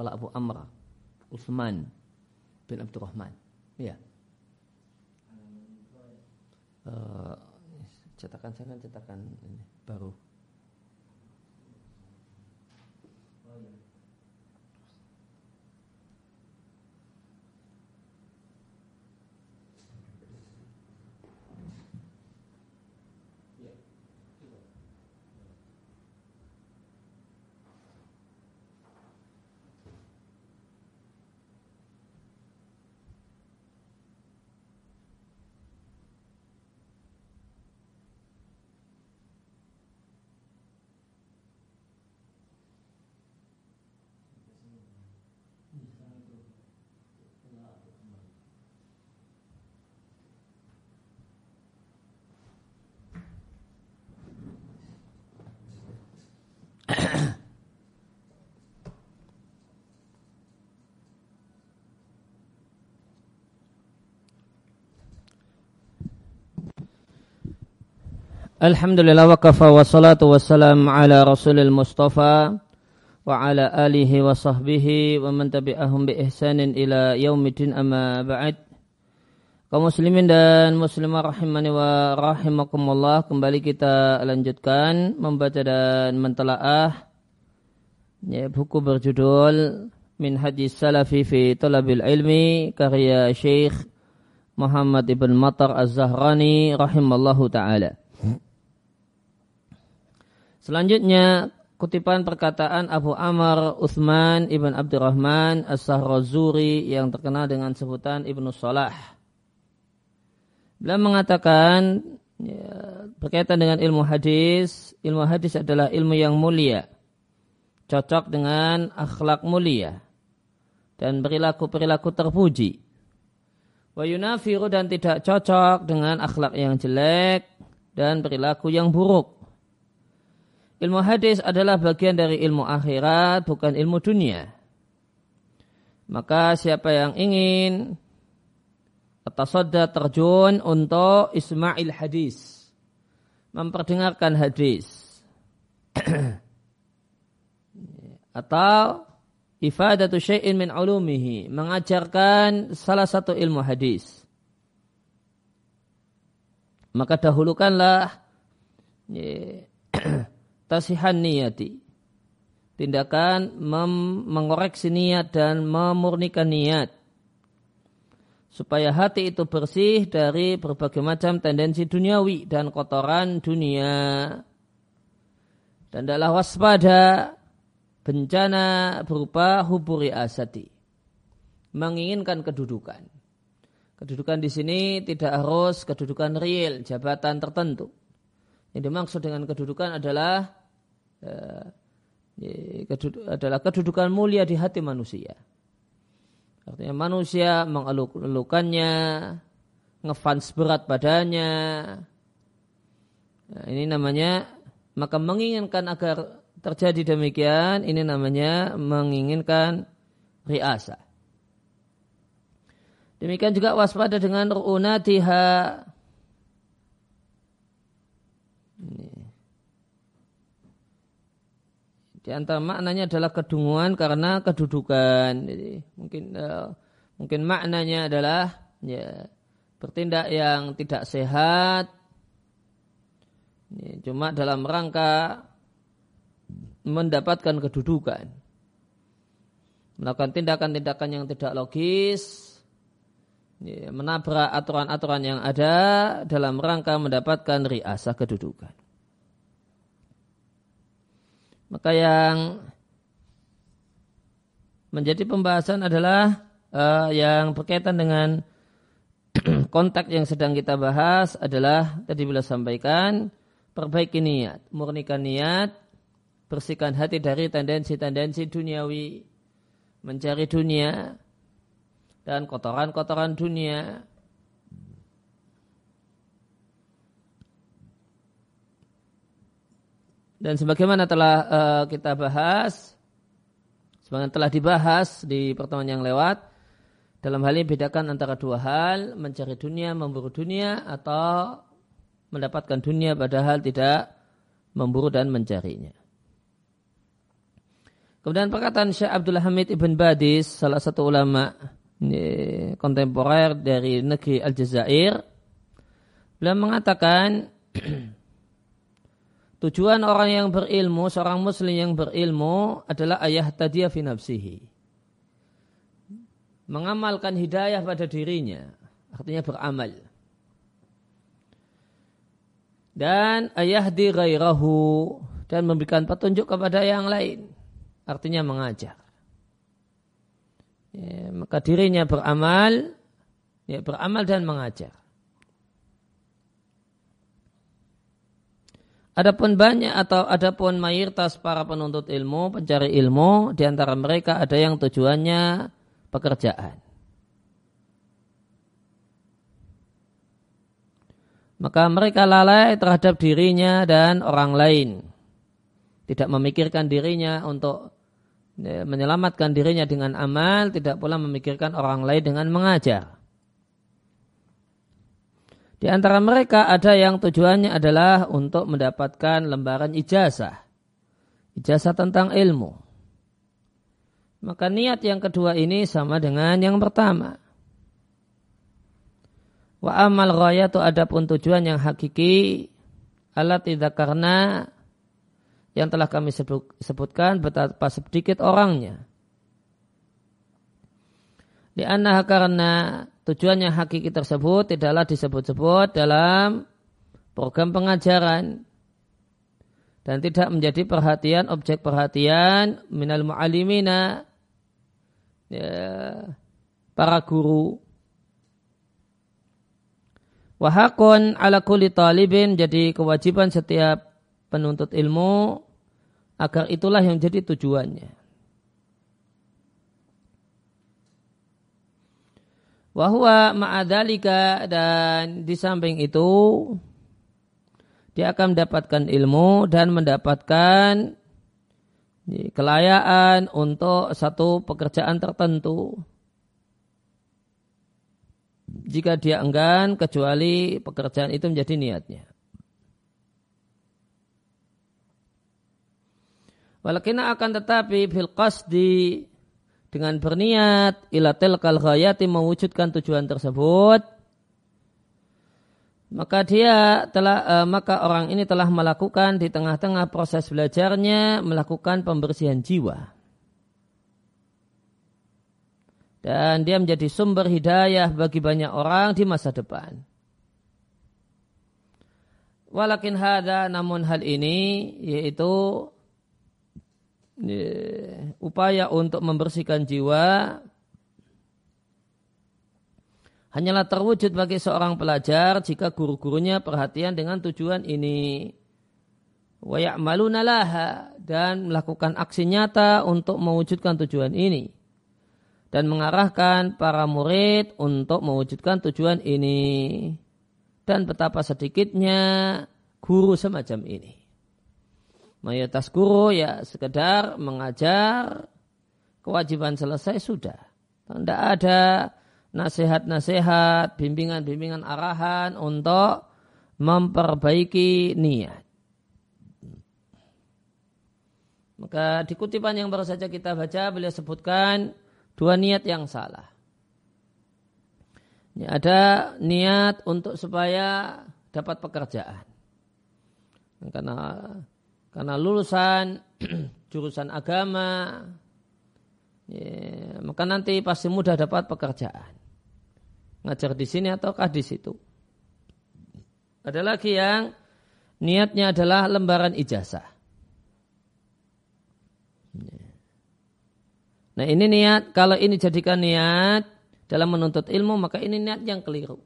kalau Abu Amr Utsman bin Abdurrahman. Iya. Uh, cetakan saya kan cetakan ini, baru. Alhamdulillah wa kafa wa salatu wa salam ala rasulil mustafa wa ala alihi wa sahbihi wa man tabi'ahum bi ihsanin ila yaumidin amma ba'd. Kaum muslimin dan muslimah rahimani wa rahimakumullah kembali kita lanjutkan membaca dan mentelaah ya, buku berjudul Min Hadis Salafi fi Talabil Ilmi karya Syekh Muhammad ibn Matar Az-Zahrani rahimallahu taala Selanjutnya kutipan perkataan Abu Amr Uthman ibn Abdurrahman As-Sahrazuri yang terkenal dengan sebutan Ibnu Salah. Beliau mengatakan ya, berkaitan dengan ilmu hadis, ilmu hadis adalah ilmu yang mulia, cocok dengan akhlak mulia dan perilaku-perilaku terpuji. Wa yunafiru dan tidak cocok dengan akhlak yang jelek dan perilaku yang buruk. Ilmu hadis adalah bagian dari ilmu akhirat, bukan ilmu dunia. Maka siapa yang ingin atasadda terjun untuk Ismail hadis, memperdengarkan hadis, atau ifadatu syai'in min ulumihi, mengajarkan salah satu ilmu hadis. Maka dahulukanlah tasihan niyati. Tindakan mengoreksi niat dan memurnikan niat. Supaya hati itu bersih dari berbagai macam tendensi duniawi dan kotoran dunia. Dan adalah waspada bencana berupa huburi asati. Menginginkan kedudukan. Kedudukan di sini tidak harus kedudukan real, jabatan tertentu. Yang dimaksud dengan kedudukan adalah adalah kedudukan mulia di hati manusia. Artinya manusia mengelukannya, ngefans berat padanya. Nah, ini namanya maka menginginkan agar terjadi demikian, ini namanya menginginkan riasa. Demikian juga waspada dengan ru'unatiha Di antara maknanya adalah kedunguan karena kedudukan. Jadi mungkin uh, mungkin maknanya adalah ya bertindak yang tidak sehat. Ya, cuma dalam rangka mendapatkan kedudukan. Melakukan tindakan-tindakan yang tidak logis, ya, menabrak aturan-aturan yang ada dalam rangka mendapatkan riasah kedudukan. Maka yang menjadi pembahasan adalah uh, yang berkaitan dengan kontak yang sedang kita bahas adalah tadi bila sampaikan perbaiki niat, murnikan niat, bersihkan hati dari tendensi-tendensi duniawi, mencari dunia dan kotoran-kotoran dunia Dan sebagaimana telah uh, kita bahas, sebagaimana telah dibahas di pertemuan yang lewat, dalam hal ini bedakan antara dua hal, mencari dunia, memburu dunia, atau mendapatkan dunia padahal tidak memburu dan mencarinya. Kemudian perkataan Syekh Abdul Hamid Ibn Badis, salah satu ulama ini, kontemporer dari negeri Aljazair, beliau mengatakan tujuan orang yang berilmu, seorang muslim yang berilmu adalah ayah tadiya fi nafsihi. Mengamalkan hidayah pada dirinya, artinya beramal. Dan ayah di ghairahu dan memberikan petunjuk kepada yang lain artinya mengajar. Ya, maka dirinya beramal, ya, beramal dan mengajar. Adapun banyak atau adapun mayoritas para penuntut ilmu, pencari ilmu, di antara mereka ada yang tujuannya pekerjaan. Maka mereka lalai terhadap dirinya dan orang lain. Tidak memikirkan dirinya untuk Ya, menyelamatkan dirinya dengan amal, tidak pula memikirkan orang lain dengan mengajar. Di antara mereka ada yang tujuannya adalah untuk mendapatkan lembaran ijazah. Ijazah tentang ilmu. Maka niat yang kedua ini sama dengan yang pertama. Wa amal ghayatu adapun tujuan yang hakiki alat tidak karena yang telah kami sebut, sebutkan betapa sedikit orangnya. Di anah karena tujuannya hakiki tersebut tidaklah disebut-sebut dalam program pengajaran dan tidak menjadi perhatian objek perhatian minal mu'alimina ya, para guru wahakun ala kulli talibin jadi kewajiban setiap penuntut ilmu agar itulah yang jadi tujuannya. Wahwa ma'adhalika dan di samping itu dia akan mendapatkan ilmu dan mendapatkan kelayaan untuk satu pekerjaan tertentu. Jika dia enggan kecuali pekerjaan itu menjadi niatnya. Walakin akan tetapi fil qasdi dengan berniat ila tilkal ghayati mewujudkan tujuan tersebut maka dia telah uh, maka orang ini telah melakukan di tengah-tengah proses belajarnya melakukan pembersihan jiwa dan dia menjadi sumber hidayah bagi banyak orang di masa depan. Walakin hada namun hal ini yaitu upaya untuk membersihkan jiwa hanyalah terwujud bagi seorang pelajar jika guru-gurunya perhatian dengan tujuan ini. Wayakmaluna laha dan melakukan aksi nyata untuk mewujudkan tujuan ini. Dan mengarahkan para murid untuk mewujudkan tujuan ini. Dan betapa sedikitnya guru semacam ini mayoritas guru ya sekedar mengajar kewajiban selesai sudah. Tidak ada nasihat-nasihat, bimbingan-bimbingan arahan untuk memperbaiki niat. Maka di kutipan yang baru saja kita baca beliau sebutkan dua niat yang salah. Ini ada niat untuk supaya dapat pekerjaan. Karena karena lulusan jurusan agama ya, maka nanti pasti mudah dapat pekerjaan. Ngajar di sini ataukah di situ? Ada lagi yang niatnya adalah lembaran ijazah. Nah ini niat kalau ini jadikan niat dalam menuntut ilmu maka ini niat yang keliru.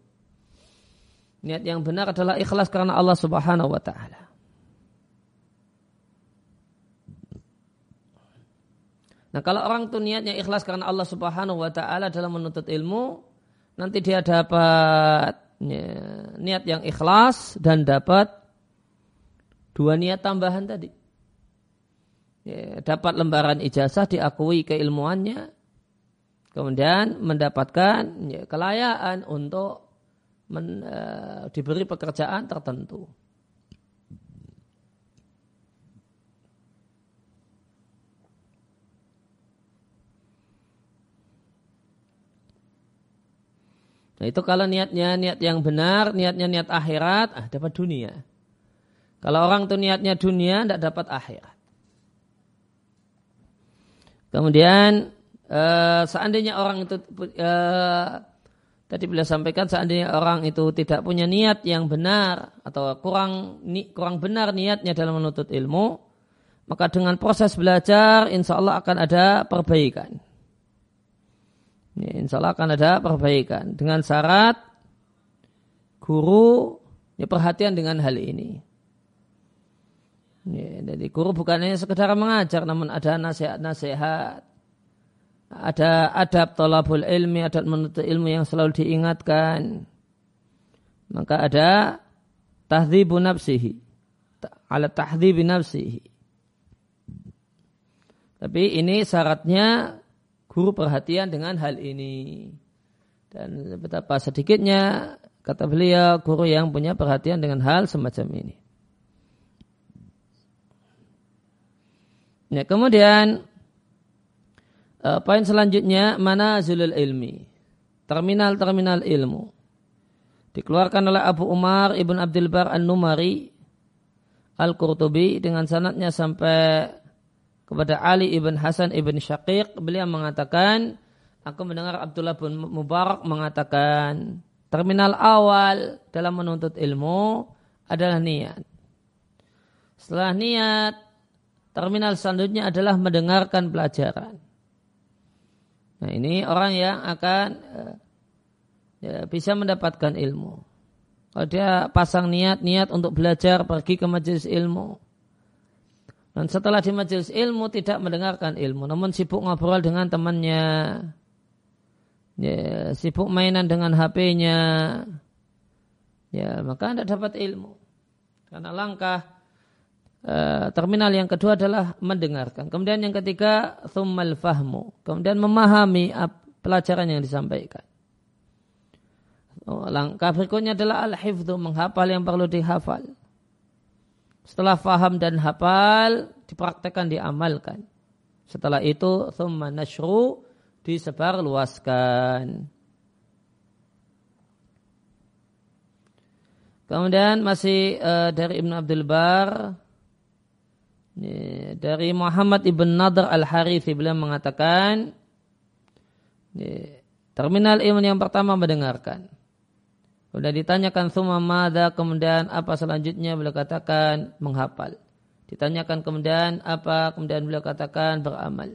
Niat yang benar adalah ikhlas karena Allah subhanahu wa ta'ala Nah kalau orang itu niatnya ikhlas karena Allah subhanahu wa ta'ala dalam menuntut ilmu, nanti dia dapat ya, niat yang ikhlas dan dapat dua niat tambahan tadi. Ya, dapat lembaran ijazah diakui keilmuannya, kemudian mendapatkan ya, kelayaan untuk men, uh, diberi pekerjaan tertentu. Nah, itu kalau niatnya niat yang benar, niatnya niat akhirat, ah dapat dunia. Kalau orang itu niatnya dunia, tidak dapat akhirat. Kemudian eh, seandainya orang itu eh, tadi beliau sampaikan seandainya orang itu tidak punya niat yang benar atau kurang ni, kurang benar niatnya dalam menuntut ilmu, maka dengan proses belajar insya Allah akan ada perbaikan. Ya, insya Allah akan ada perbaikan dengan syarat guru ya, perhatian dengan hal ini. Ya, jadi guru bukan hanya sekedar mengajar, namun ada nasihat-nasihat, ada adab tolabul ilmi, adab menuntut ilmu yang selalu diingatkan. Maka ada tahdzibu nafsihi, ala tahdzibi nafsihi. Tapi ini syaratnya guru perhatian dengan hal ini. Dan betapa sedikitnya kata beliau guru yang punya perhatian dengan hal semacam ini. Ya, kemudian uh, poin selanjutnya mana zulul ilmi. Terminal-terminal ilmu. Dikeluarkan oleh Abu Umar Ibn Abdul Bar An-Numari Al-Qurtubi dengan sanatnya sampai kepada Ali ibn Hasan ibn Syaqiq beliau mengatakan aku mendengar Abdullah bin Mubarak mengatakan terminal awal dalam menuntut ilmu adalah niat. Setelah niat, terminal selanjutnya adalah mendengarkan pelajaran. Nah ini orang yang akan eh, ya, bisa mendapatkan ilmu. Kalau dia pasang niat, niat untuk belajar, pergi ke majelis ilmu. Dan setelah di majelis ilmu tidak mendengarkan ilmu, namun sibuk ngobrol dengan temannya, ya, sibuk mainan dengan HP-nya, ya maka anda dapat ilmu. Karena langkah uh, terminal yang kedua adalah mendengarkan. Kemudian yang ketiga, thummal fahmu. Kemudian memahami pelajaran yang disampaikan. Oh, langkah berikutnya adalah al-hifdhu, menghafal yang perlu dihafal. Setelah faham dan hafal, dipraktekkan, diamalkan. Setelah itu, thumma nashru, disebar luaskan. Kemudian masih uh, dari Ibn Abdul Bar, dari Muhammad Ibn Nadr Al-Harithi beliau mengatakan, terminal iman yang pertama mendengarkan. Sudah ditanyakan summa mada, kemudian apa selanjutnya beliau katakan menghafal. Ditanyakan kemudian apa, kemudian beliau katakan beramal.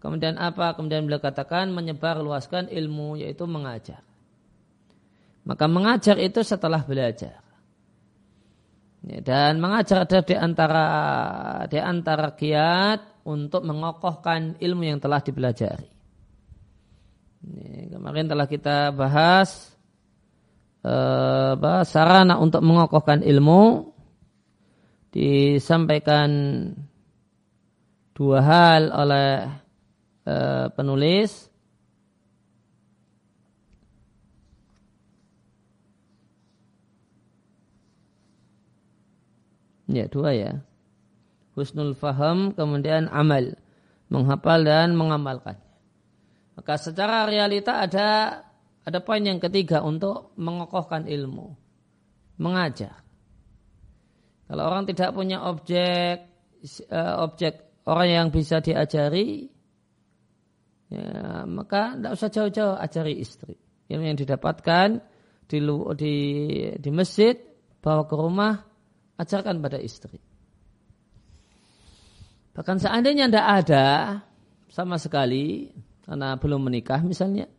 Kemudian apa, kemudian beliau katakan menyebar luaskan ilmu yaitu mengajar. Maka mengajar itu setelah belajar. Ya, dan mengajar ada di antara di antara kiat untuk mengokohkan ilmu yang telah dipelajari. Kemarin telah kita bahas eh, sarana untuk mengokohkan ilmu disampaikan dua hal oleh eh, penulis Ya, dua ya. Husnul faham, kemudian amal. Menghafal dan mengamalkan. Maka secara realita ada ada poin yang ketiga untuk mengokohkan ilmu. Mengajar. Kalau orang tidak punya objek, uh, objek orang yang bisa diajari, ya, maka tidak usah jauh-jauh ajari istri. Ilmu yang didapatkan di, di, di masjid, bawa ke rumah, ajarkan pada istri. Bahkan seandainya tidak ada sama sekali, karena belum menikah misalnya,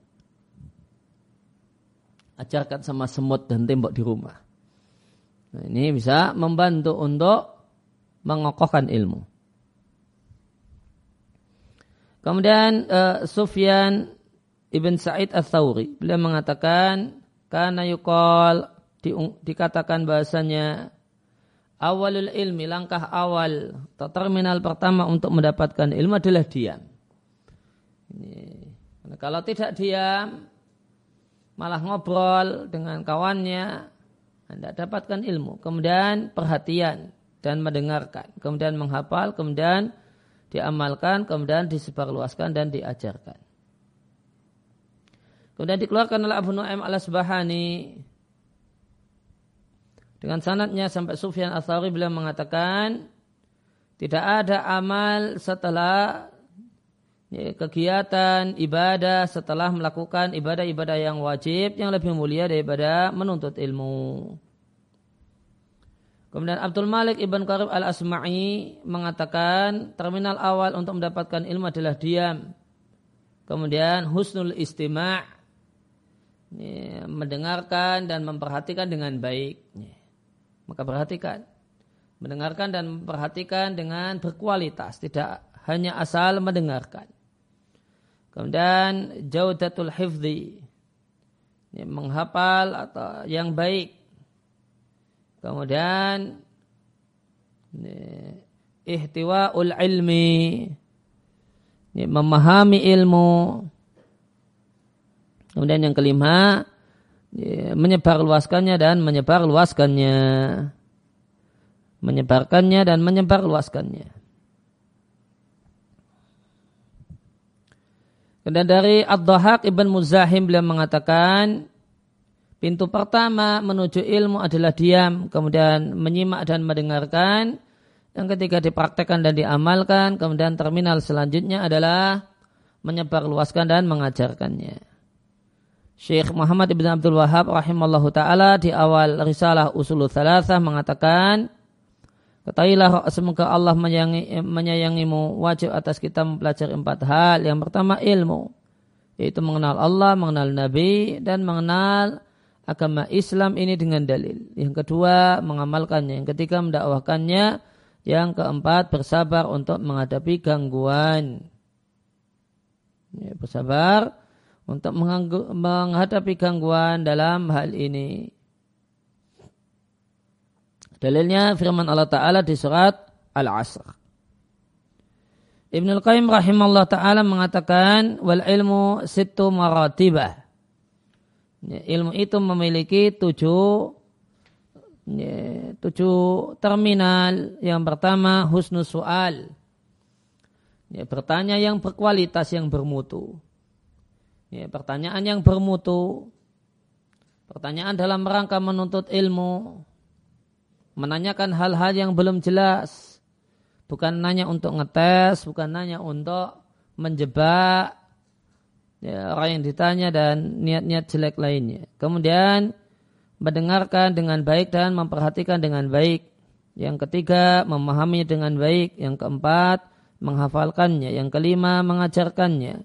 ajarkan sama semut dan tembok di rumah. Nah, ini bisa membantu untuk mengokohkan ilmu. Kemudian uh, Sufyan ibn Sa'id al-Thawri beliau mengatakan karena yukol di, dikatakan bahasanya awalul ilmi langkah awal atau terminal pertama untuk mendapatkan ilmu adalah diam. Ini. Kalau tidak diam malah ngobrol dengan kawannya, Anda dapatkan ilmu. Kemudian perhatian dan mendengarkan. Kemudian menghafal, kemudian diamalkan, kemudian disebarluaskan dan diajarkan. Kemudian dikeluarkan oleh Abu Nu'aim al-Asbahani dengan sanatnya sampai Sufyan Ats-Tsauri beliau mengatakan tidak ada amal setelah kegiatan ibadah setelah melakukan ibadah-ibadah yang wajib yang lebih mulia daripada menuntut ilmu. Kemudian Abdul Malik Ibn Qarib Al-Asma'i mengatakan terminal awal untuk mendapatkan ilmu adalah diam. Kemudian husnul istima' ya, mendengarkan dan memperhatikan dengan baik. Ya, maka perhatikan. Mendengarkan dan memperhatikan dengan berkualitas. Tidak hanya asal mendengarkan. Kemudian jaudatul hifzi. Menghafal atau yang baik Kemudian ihtiwa'ul ilmi memahami ilmu. Kemudian yang kelima menyebarluaskannya dan menyebarluaskannya. Menyebarkannya dan menyebarluaskannya. Kemudian dari Ad-Dhahak Ibn Muzahim beliau mengatakan Pintu pertama menuju ilmu adalah diam, kemudian menyimak dan mendengarkan. Yang ketiga dipraktekkan dan diamalkan, kemudian terminal selanjutnya adalah menyebarluaskan dan mengajarkannya. Syekh Muhammad Ibn Abdul Wahab rahimallahu taala di awal risalah Usul Thalathah mengatakan Ketahuilah semoga Allah menyayangi, menyayangimu wajib atas kita mempelajari empat hal. Yang pertama ilmu, yaitu mengenal Allah, mengenal Nabi, dan mengenal agama Islam ini dengan dalil. Yang kedua, mengamalkannya. Yang ketiga, mendakwahkannya. Yang keempat, bersabar untuk menghadapi gangguan. Ya, bersabar untuk menghadapi gangguan dalam hal ini. Dalilnya firman Allah Ta'ala di surat Al-Asr. Ibnul Qayyim rahimahullah ta'ala mengatakan wal ilmu situ maratibah Ya, ilmu itu memiliki tujuh ya, tujuh terminal. Yang pertama husnul soal. Ya, bertanya yang berkualitas yang bermutu. Ya, pertanyaan yang bermutu. Pertanyaan dalam rangka menuntut ilmu. Menanyakan hal-hal yang belum jelas. Bukan nanya untuk ngetes, bukan nanya untuk menjebak, ya, orang yang ditanya dan niat-niat jelek lainnya. Kemudian mendengarkan dengan baik dan memperhatikan dengan baik. Yang ketiga, memahami dengan baik. Yang keempat, menghafalkannya. Yang kelima, mengajarkannya.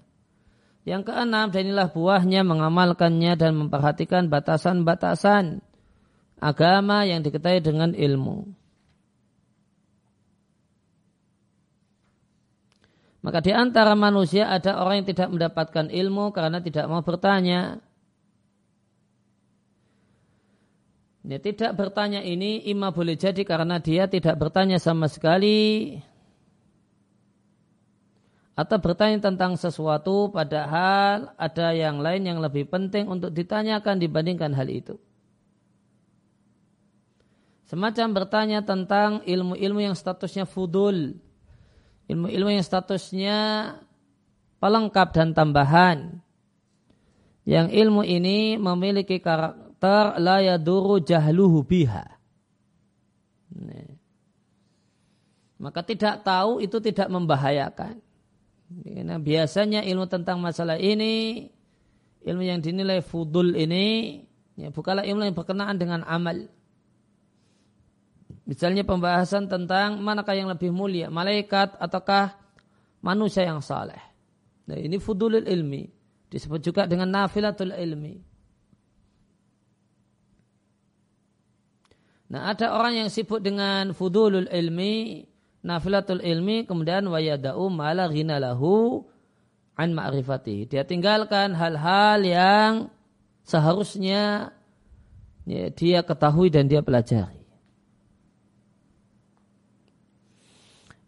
Yang keenam, dan inilah buahnya mengamalkannya dan memperhatikan batasan-batasan agama yang diketahui dengan ilmu. Maka di antara manusia ada orang yang tidak mendapatkan ilmu karena tidak mau bertanya. Dia tidak bertanya ini ima boleh jadi karena dia tidak bertanya sama sekali atau bertanya tentang sesuatu padahal ada yang lain yang lebih penting untuk ditanyakan dibandingkan hal itu. Semacam bertanya tentang ilmu-ilmu yang statusnya fudul, ilmu-ilmu yang statusnya pelengkap dan tambahan. Yang ilmu ini memiliki karakter la yaduru jahluhu biha. Maka tidak tahu itu tidak membahayakan. Nah, biasanya ilmu tentang masalah ini, ilmu yang dinilai fudul ini, ya, bukanlah ilmu yang berkenaan dengan amal. Misalnya pembahasan tentang manakah yang lebih mulia, malaikat ataukah manusia yang saleh. Nah, ini fudulul ilmi. Disebut juga dengan nafilatul ilmi. Nah, ada orang yang sibuk dengan fudulul ilmi, nafilatul ilmi, kemudian wayada'u mala ghinalahu an ma'rifati. Dia tinggalkan hal-hal yang seharusnya ya, dia ketahui dan dia pelajari.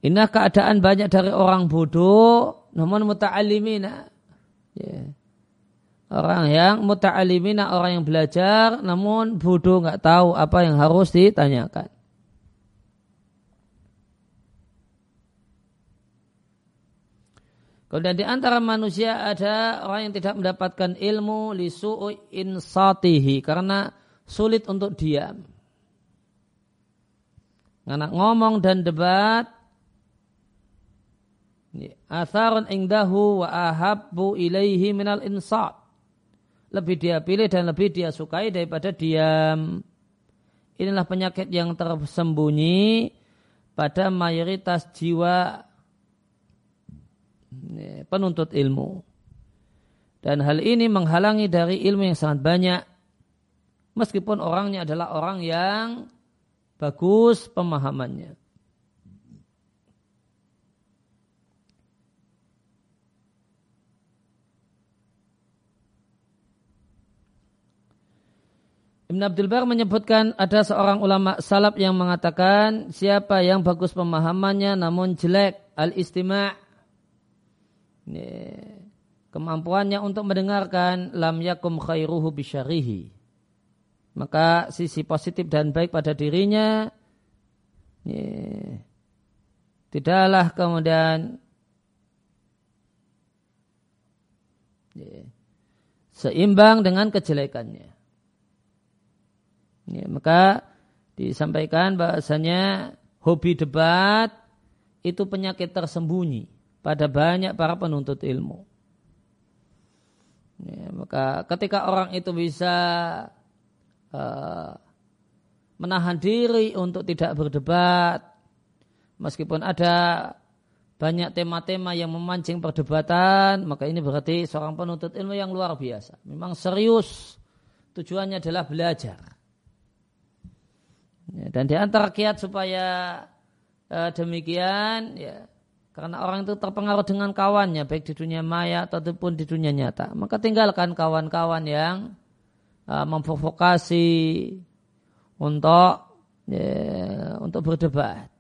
Inilah keadaan banyak dari orang bodoh, namun muta'alimina. Ya. Orang yang muta'alimina, orang yang belajar, namun bodoh nggak tahu apa yang harus ditanyakan. Kemudian di antara manusia ada orang yang tidak mendapatkan ilmu lisu'u insatihi karena sulit untuk diam. Karena ngomong dan debat atharun ingdahu wa ahabbu ilaihi minal insat. Lebih dia pilih dan lebih dia sukai daripada diam. Inilah penyakit yang tersembunyi pada mayoritas jiwa penuntut ilmu. Dan hal ini menghalangi dari ilmu yang sangat banyak. Meskipun orangnya adalah orang yang bagus pemahamannya. Ibn Abdul Bar menyebutkan ada seorang ulama salaf yang mengatakan siapa yang bagus pemahamannya namun jelek al-istima' kemampuannya untuk mendengarkan lam yakum khairuhu bisyarihi. Maka sisi positif dan baik pada dirinya tidaklah kemudian seimbang dengan kejelekannya. Ya, maka disampaikan bahasanya hobi debat itu penyakit tersembunyi pada banyak para penuntut ilmu. Ya, maka ketika orang itu bisa uh, menahan diri untuk tidak berdebat, meskipun ada banyak tema-tema yang memancing perdebatan, maka ini berarti seorang penuntut ilmu yang luar biasa. Memang serius tujuannya adalah belajar. Ya, dan di antara kiat supaya uh, demikian, ya, karena orang itu terpengaruh dengan kawannya, baik di dunia maya ataupun di dunia nyata. Maka tinggalkan kawan-kawan yang uh, memprovokasi untuk ya, untuk berdebat.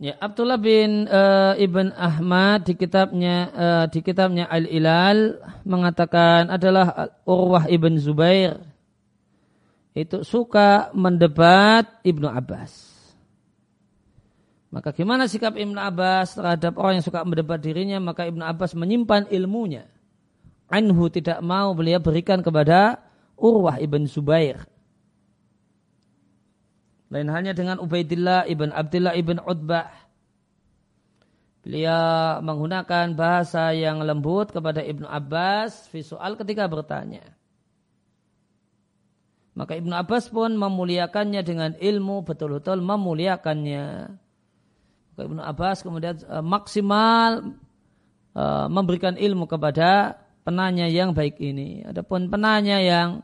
Ya, Abdullah bin uh, Ibn Ahmad di kitabnya uh, di kitabnya Al Ilal mengatakan adalah Urwah ibn Zubair itu suka mendebat Ibnu Abbas. Maka gimana sikap Ibnu Abbas terhadap orang yang suka mendebat dirinya? Maka Ibnu Abbas menyimpan ilmunya. Anhu tidak mau beliau berikan kepada Urwah ibn Zubair. Lain halnya dengan Ubaidillah ibn Abdullah ibn Utbah. Beliau menggunakan bahasa yang lembut kepada Ibnu Abbas visual ketika bertanya. Maka Ibnu Abbas pun memuliakannya dengan ilmu betul-betul memuliakannya. Maka Ibnu Abbas kemudian uh, maksimal uh, memberikan ilmu kepada penanya yang baik ini. Adapun penanya yang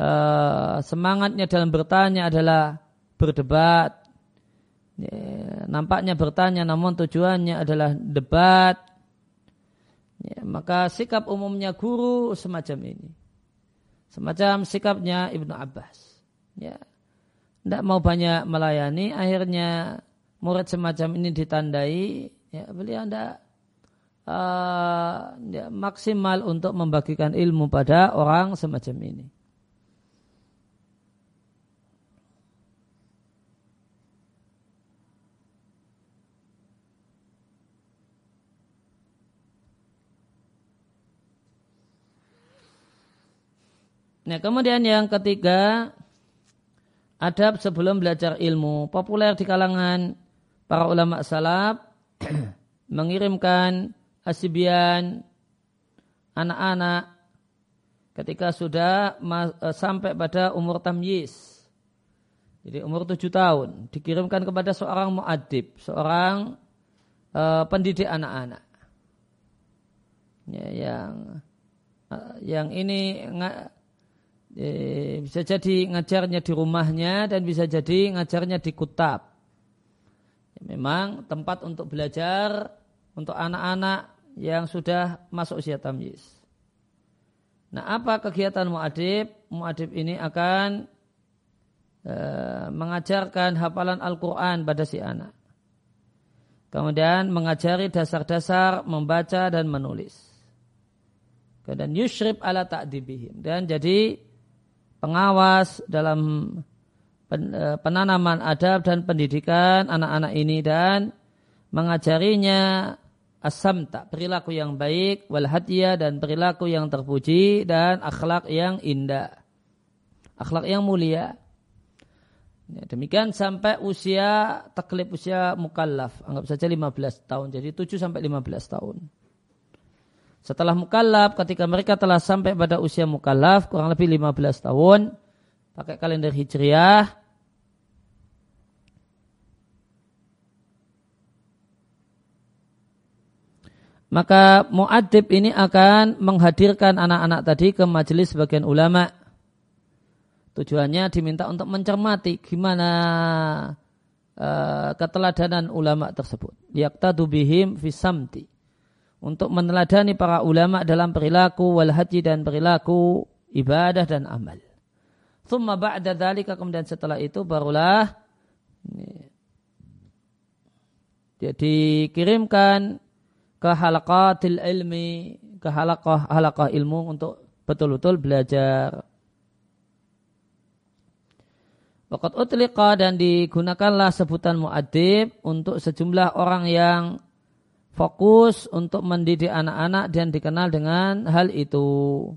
uh, semangatnya dalam bertanya adalah berdebat. Ya, nampaknya bertanya namun tujuannya adalah debat. Ya, maka sikap umumnya guru semacam ini. Semacam sikapnya Ibnu Abbas. Ya. Tidak mau banyak melayani, akhirnya murid semacam ini ditandai, ya, beliau tidak uh, ya, maksimal untuk membagikan ilmu pada orang semacam ini. Nah, kemudian yang ketiga, adab sebelum belajar ilmu. Populer di kalangan para ulama salaf mengirimkan asibian anak-anak ketika sudah eh, sampai pada umur tamyiz. Jadi umur tujuh tahun dikirimkan kepada seorang muadib, seorang uh, pendidik anak-anak. Ya, yang uh, yang ini bisa jadi ngajarnya di rumahnya dan bisa jadi ngajarnya di kutab. Memang tempat untuk belajar untuk anak-anak yang sudah masuk usia tamyiz. Nah, apa kegiatan muadib? Muadib ini akan e, mengajarkan hafalan Al-Quran pada si anak. Kemudian mengajari dasar-dasar membaca dan menulis. Dan yushrib ala ta'dibihim. Dan jadi pengawas dalam eh, penanaman adab dan pendidikan anak-anak ini dan mengajarinya asamta perilaku yang baik wal dan perilaku yang terpuji dan akhlak yang indah. Akhlak yang mulia. Ya, demikian sampai usia taklif usia mukallaf. Anggap saja 15 tahun. Jadi 7 sampai 15 tahun setelah mukallaf ketika mereka telah sampai pada usia mukallaf kurang lebih 15 tahun pakai kalender hijriah maka muadib ini akan menghadirkan anak-anak tadi ke majelis sebagian ulama. Tujuannya diminta untuk mencermati gimana uh, keteladanan ulama tersebut. Yaktadu bihim fisamti. Untuk meneladani para ulama dalam perilaku wal haji dan perilaku ibadah dan amal. Thumma ba'da dhalika kemudian setelah itu barulah dia dikirimkan ke halaqatil ilmi, ke halaqah halaqah ilmu untuk betul-betul belajar. Wakat utliqa dan digunakanlah sebutan muadib untuk sejumlah orang yang fokus untuk mendidik anak-anak dan dikenal dengan hal itu.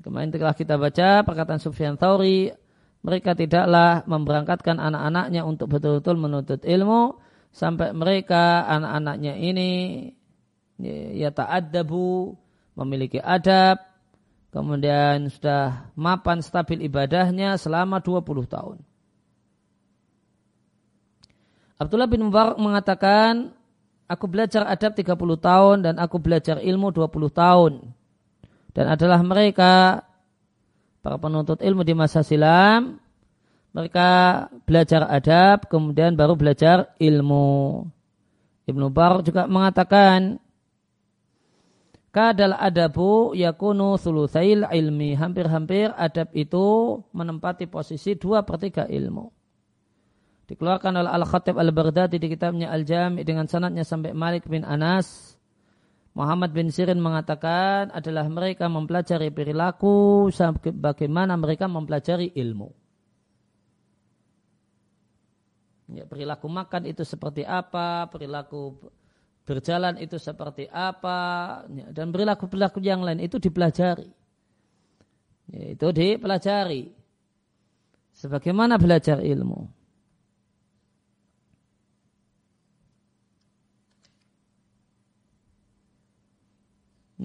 Kemarin telah kita baca perkataan Sufyan Thauri, mereka tidaklah memberangkatkan anak-anaknya untuk betul-betul menuntut ilmu, sampai mereka anak-anaknya ini ya ta'addabu memiliki adab kemudian sudah mapan stabil ibadahnya selama 20 tahun. Abdullah bin Mubarak mengatakan aku belajar adab 30 tahun dan aku belajar ilmu 20 tahun. Dan adalah mereka para penuntut ilmu di masa silam mereka belajar adab, kemudian baru belajar ilmu. Ibnu Bar juga mengatakan, Kadal adabu yakunu thuluthail ilmi. Hampir-hampir adab itu menempati posisi dua per tiga ilmu. Dikeluarkan oleh Al-Khatib Al-Baghdadi di kitabnya Al-Jami dengan sanatnya sampai Malik bin Anas. Muhammad bin Sirin mengatakan adalah mereka mempelajari perilaku bagaimana mereka mempelajari ilmu. Ya, perilaku makan itu seperti apa, perilaku berjalan itu seperti apa, ya, dan perilaku-perilaku yang lain itu dipelajari. Ya, itu dipelajari. Sebagaimana belajar ilmu.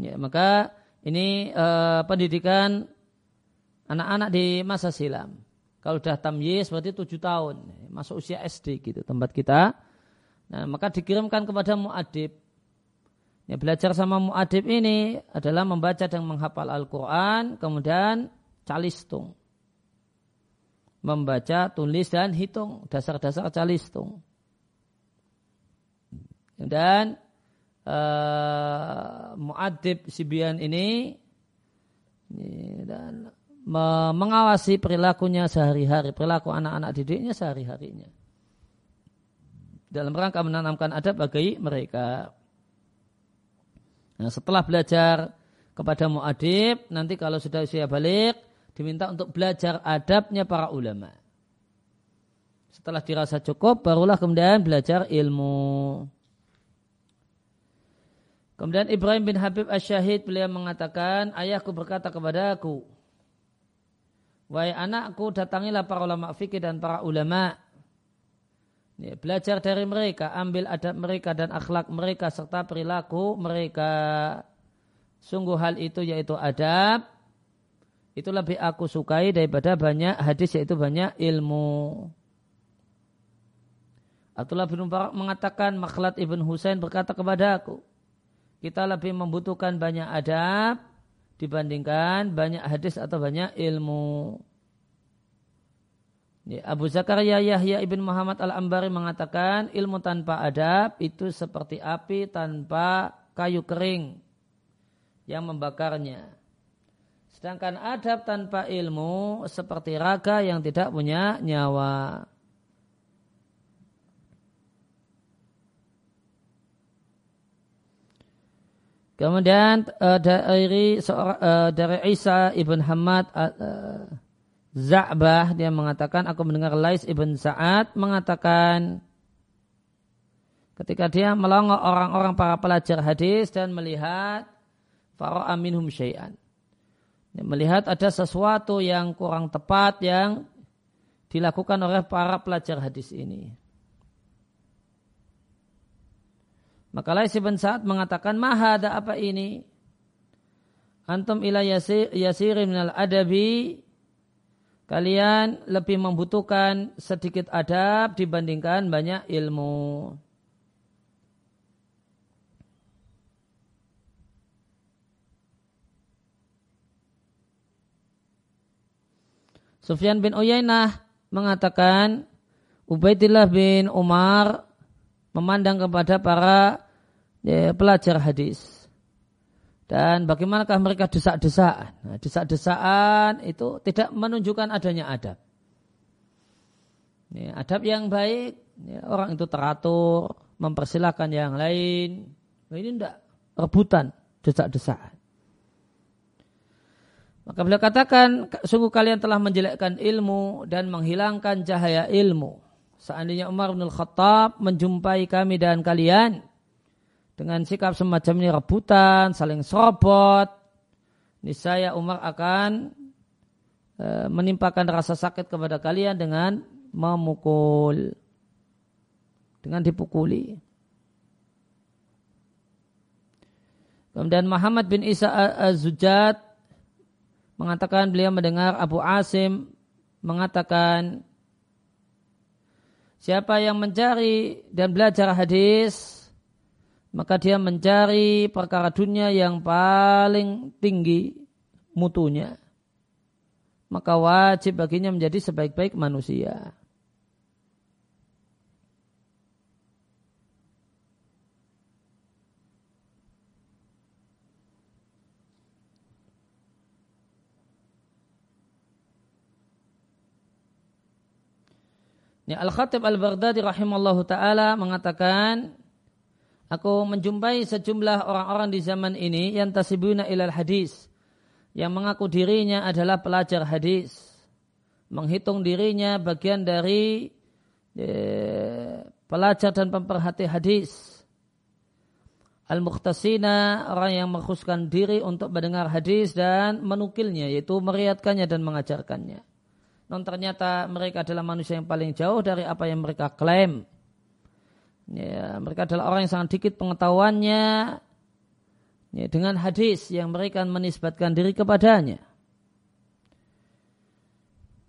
Ya, maka ini uh, pendidikan anak-anak di masa silam. Kalau sudah tamyiz berarti tujuh tahun, masuk usia SD gitu tempat kita. Nah, maka dikirimkan kepada muadib. Ya, belajar sama muadib ini adalah membaca dan menghafal Al-Quran, kemudian calistung. Membaca, tulis, dan hitung. Dasar-dasar calistung. Dan uh, muadib Sibian ini dan mengawasi perilakunya sehari-hari, perilaku anak-anak didiknya sehari-harinya. Dalam rangka menanamkan adab bagi mereka. Nah, setelah belajar kepada muadib, nanti kalau sudah usia balik, diminta untuk belajar adabnya para ulama. Setelah dirasa cukup, barulah kemudian belajar ilmu. Kemudian Ibrahim bin Habib Asyahid beliau mengatakan, ayahku berkata kepada aku, Wahai anakku, datangilah para ulama fikih dan para ulama. Ya, belajar dari mereka, ambil adab mereka dan akhlak mereka serta perilaku mereka. Sungguh hal itu yaitu adab. Itu lebih aku sukai daripada banyak hadis yaitu banyak ilmu. Abdullah bin Mubarak mengatakan Makhlat ibn Husain berkata kepada aku. Kita lebih membutuhkan banyak adab dibandingkan banyak hadis atau banyak ilmu. Abu Zakaria Yahya ibn Muhammad al-Ambari mengatakan ilmu tanpa adab itu seperti api tanpa kayu kering yang membakarnya. Sedangkan adab tanpa ilmu seperti raga yang tidak punya nyawa. Kemudian uh, dari seorang uh, dari Isa ibn Hamad uh, Za'bah dia mengatakan aku mendengar Lais ibn Sa'ad mengatakan ketika dia melongok orang-orang para pelajar hadis dan melihat fara'a minhum syai'an. Melihat ada sesuatu yang kurang tepat yang dilakukan oleh para pelajar hadis ini. Maka Lais bin Sa'ad mengatakan, Maha ada apa ini? Antum ila yasir, minal adabi. Kalian lebih membutuhkan sedikit adab dibandingkan banyak ilmu. Sufyan bin Uyainah mengatakan Ubaidillah bin Umar memandang kepada para ya, pelajar hadis. Dan bagaimanakah mereka desak-desaan? Nah, desak-desaan itu tidak menunjukkan adanya adab. Ya, adab yang baik, ya, orang itu teratur, mempersilahkan yang lain. Nah, ini tidak rebutan, desak-desaan. Maka beliau katakan, sungguh kalian telah menjelekkan ilmu dan menghilangkan cahaya ilmu. Seandainya Umar bin Khattab menjumpai kami dan kalian, dengan sikap semacam ini rebutan, saling serobot, niscaya Umar akan e, menimpakan rasa sakit kepada kalian dengan memukul, dengan dipukuli. Kemudian Muhammad bin Isa Az-Zujat mengatakan beliau mendengar Abu Asim mengatakan siapa yang mencari dan belajar hadis maka dia mencari perkara dunia yang paling tinggi mutunya. Maka wajib baginya menjadi sebaik-baik manusia. Ya, Al-Khatib Al-Baghdadi rahimallahu taala mengatakan Aku menjumpai sejumlah orang-orang di zaman ini yang tasibuna ilal hadis. Yang mengaku dirinya adalah pelajar hadis. Menghitung dirinya bagian dari eh, pelajar dan pemerhati hadis. Al-Mukhtasina, orang yang mengkhususkan diri untuk mendengar hadis dan menukilnya, yaitu meriatkannya dan mengajarkannya. Non ternyata mereka adalah manusia yang paling jauh dari apa yang mereka klaim Ya, mereka adalah orang yang sangat dikit pengetahuannya ya, dengan hadis yang mereka menisbatkan diri kepadanya.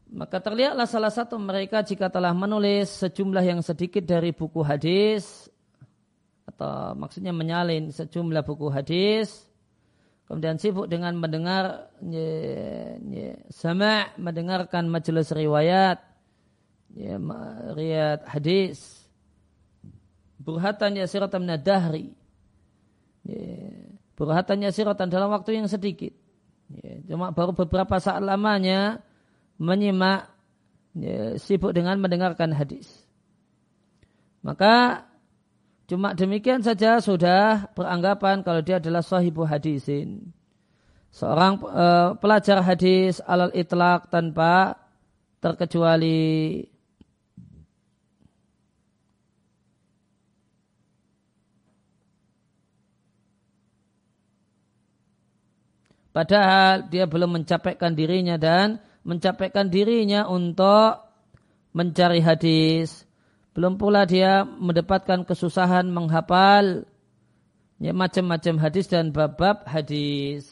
Maka terlihatlah salah satu mereka jika telah menulis sejumlah yang sedikit dari buku hadis atau maksudnya menyalin sejumlah buku hadis kemudian sibuk dengan mendengar ya, ya, sama mendengarkan majelis riwayat ya, riwayat hadis burhatan yasiratan minadahri. Ya, burhatan yasiratan dalam waktu yang sedikit. Ya, cuma baru beberapa saat lamanya menyimak ya, sibuk dengan mendengarkan hadis. Maka cuma demikian saja sudah beranggapan kalau dia adalah sahibu hadisin. Seorang uh, pelajar hadis alal itlak tanpa terkecuali Padahal dia belum mencapaikan dirinya dan mencapaikan dirinya untuk mencari hadis. Belum pula dia mendapatkan kesusahan menghafal ya, macam-macam hadis dan bab-bab hadis.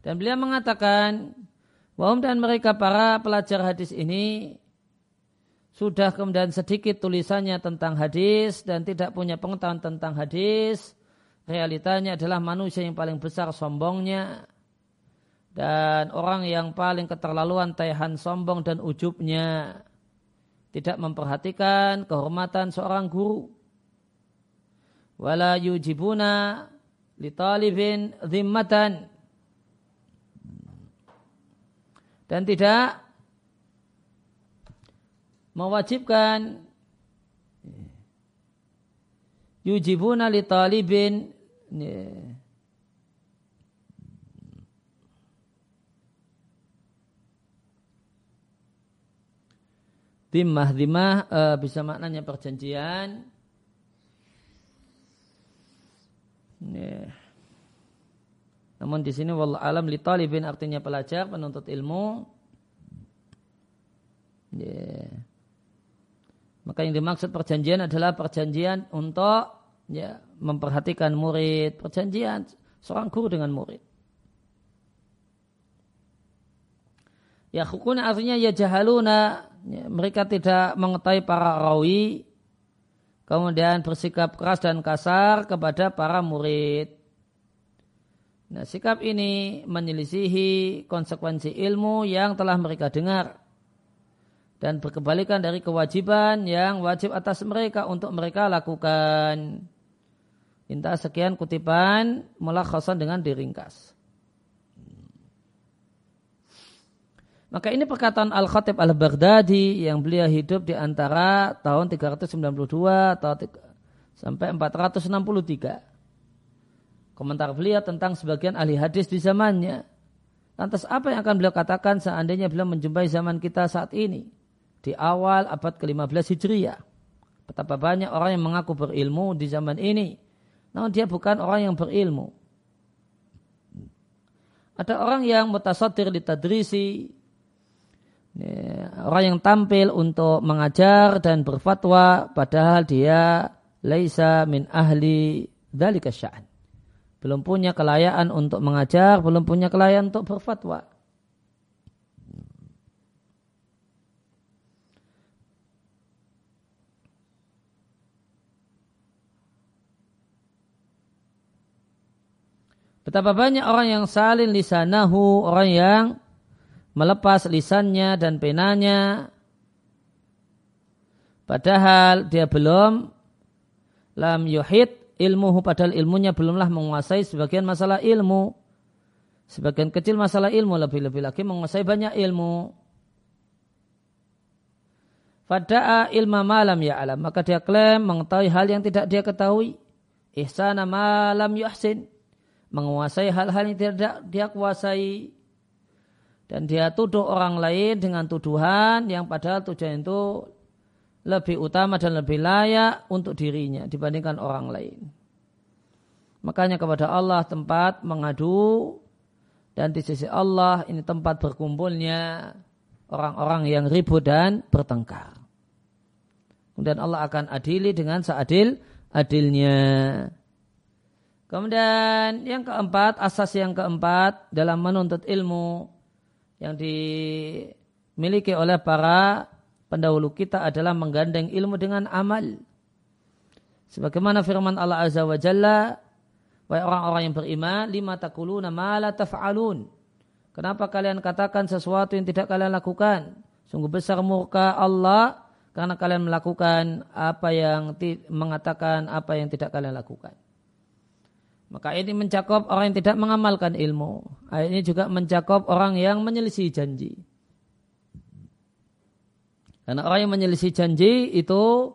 Dan beliau mengatakan, Wahum dan mereka para pelajar hadis ini sudah kemudian sedikit tulisannya tentang hadis dan tidak punya pengetahuan tentang hadis realitanya adalah manusia yang paling besar sombongnya dan orang yang paling keterlaluan taihan sombong dan ujubnya. Tidak memperhatikan kehormatan seorang guru. Wala yujibuna li talibin zimmatan. Dan tidak mewajibkan yujibuna li talibin yeah. Dimah, dimah uh, bisa maknanya perjanjian. Yeah. Namun di sini wallah alam li talibin artinya pelajar, penuntut ilmu. Yeah. Maka yang dimaksud perjanjian adalah perjanjian untuk ya, memperhatikan murid, perjanjian seorang guru dengan murid. Ya hukuna artinya ya jahaluna ya, mereka tidak mengetahui para rawi kemudian bersikap keras dan kasar kepada para murid. Nah, sikap ini menyelisihi konsekuensi ilmu yang telah mereka dengar dan berkebalikan dari kewajiban yang wajib atas mereka untuk mereka lakukan. Minta sekian kutipan mulakhasan dengan diringkas. Maka ini perkataan Al-Khatib Al-Baghdadi yang beliau hidup di antara tahun 392 atau sampai 463. Komentar beliau tentang sebagian ahli hadis di zamannya. Lantas apa yang akan beliau katakan seandainya beliau menjumpai zaman kita saat ini? Di awal abad ke-15 Hijriah. Betapa banyak orang yang mengaku berilmu di zaman ini. Namun dia bukan orang yang berilmu. Ada orang yang mutasatir di tadrisi, orang yang tampil untuk mengajar dan berfatwa padahal dia laisa min ahli dzalika sya'an. Belum punya kelayakan untuk mengajar, belum punya kelayakan untuk berfatwa. Betapa banyak orang yang salin lisanahu, orang yang melepas lisannya dan penanya padahal dia belum lam yuhid ilmuhu padahal ilmunya belumlah menguasai sebagian masalah ilmu sebagian kecil masalah ilmu lebih-lebih lagi menguasai banyak ilmu Fada'a ilma malam ya alam. Maka dia klaim mengetahui hal yang tidak dia ketahui. Ihsana malam yuhsin. Menguasai hal-hal yang tidak dia kuasai dan dia tuduh orang lain dengan tuduhan yang padahal tujuan itu lebih utama dan lebih layak untuk dirinya dibandingkan orang lain. Makanya kepada Allah tempat mengadu dan di sisi Allah ini tempat berkumpulnya orang-orang yang ribut dan bertengkar. Kemudian Allah akan adili dengan seadil adilnya. Kemudian yang keempat, asas yang keempat dalam menuntut ilmu yang dimiliki oleh para pendahulu kita adalah menggandeng ilmu dengan amal. Sebagaimana firman Allah Azza wa Jalla, Wahai orang-orang yang beriman, lima takuluna ma la taf'alun. Kenapa kalian katakan sesuatu yang tidak kalian lakukan? Sungguh besar murka Allah karena kalian melakukan apa yang mengatakan apa yang tidak kalian lakukan. Maka ini mencakup orang yang tidak mengamalkan ilmu. Ayat ini juga mencakup orang yang menyelisih janji. Karena orang yang menyelisih janji itu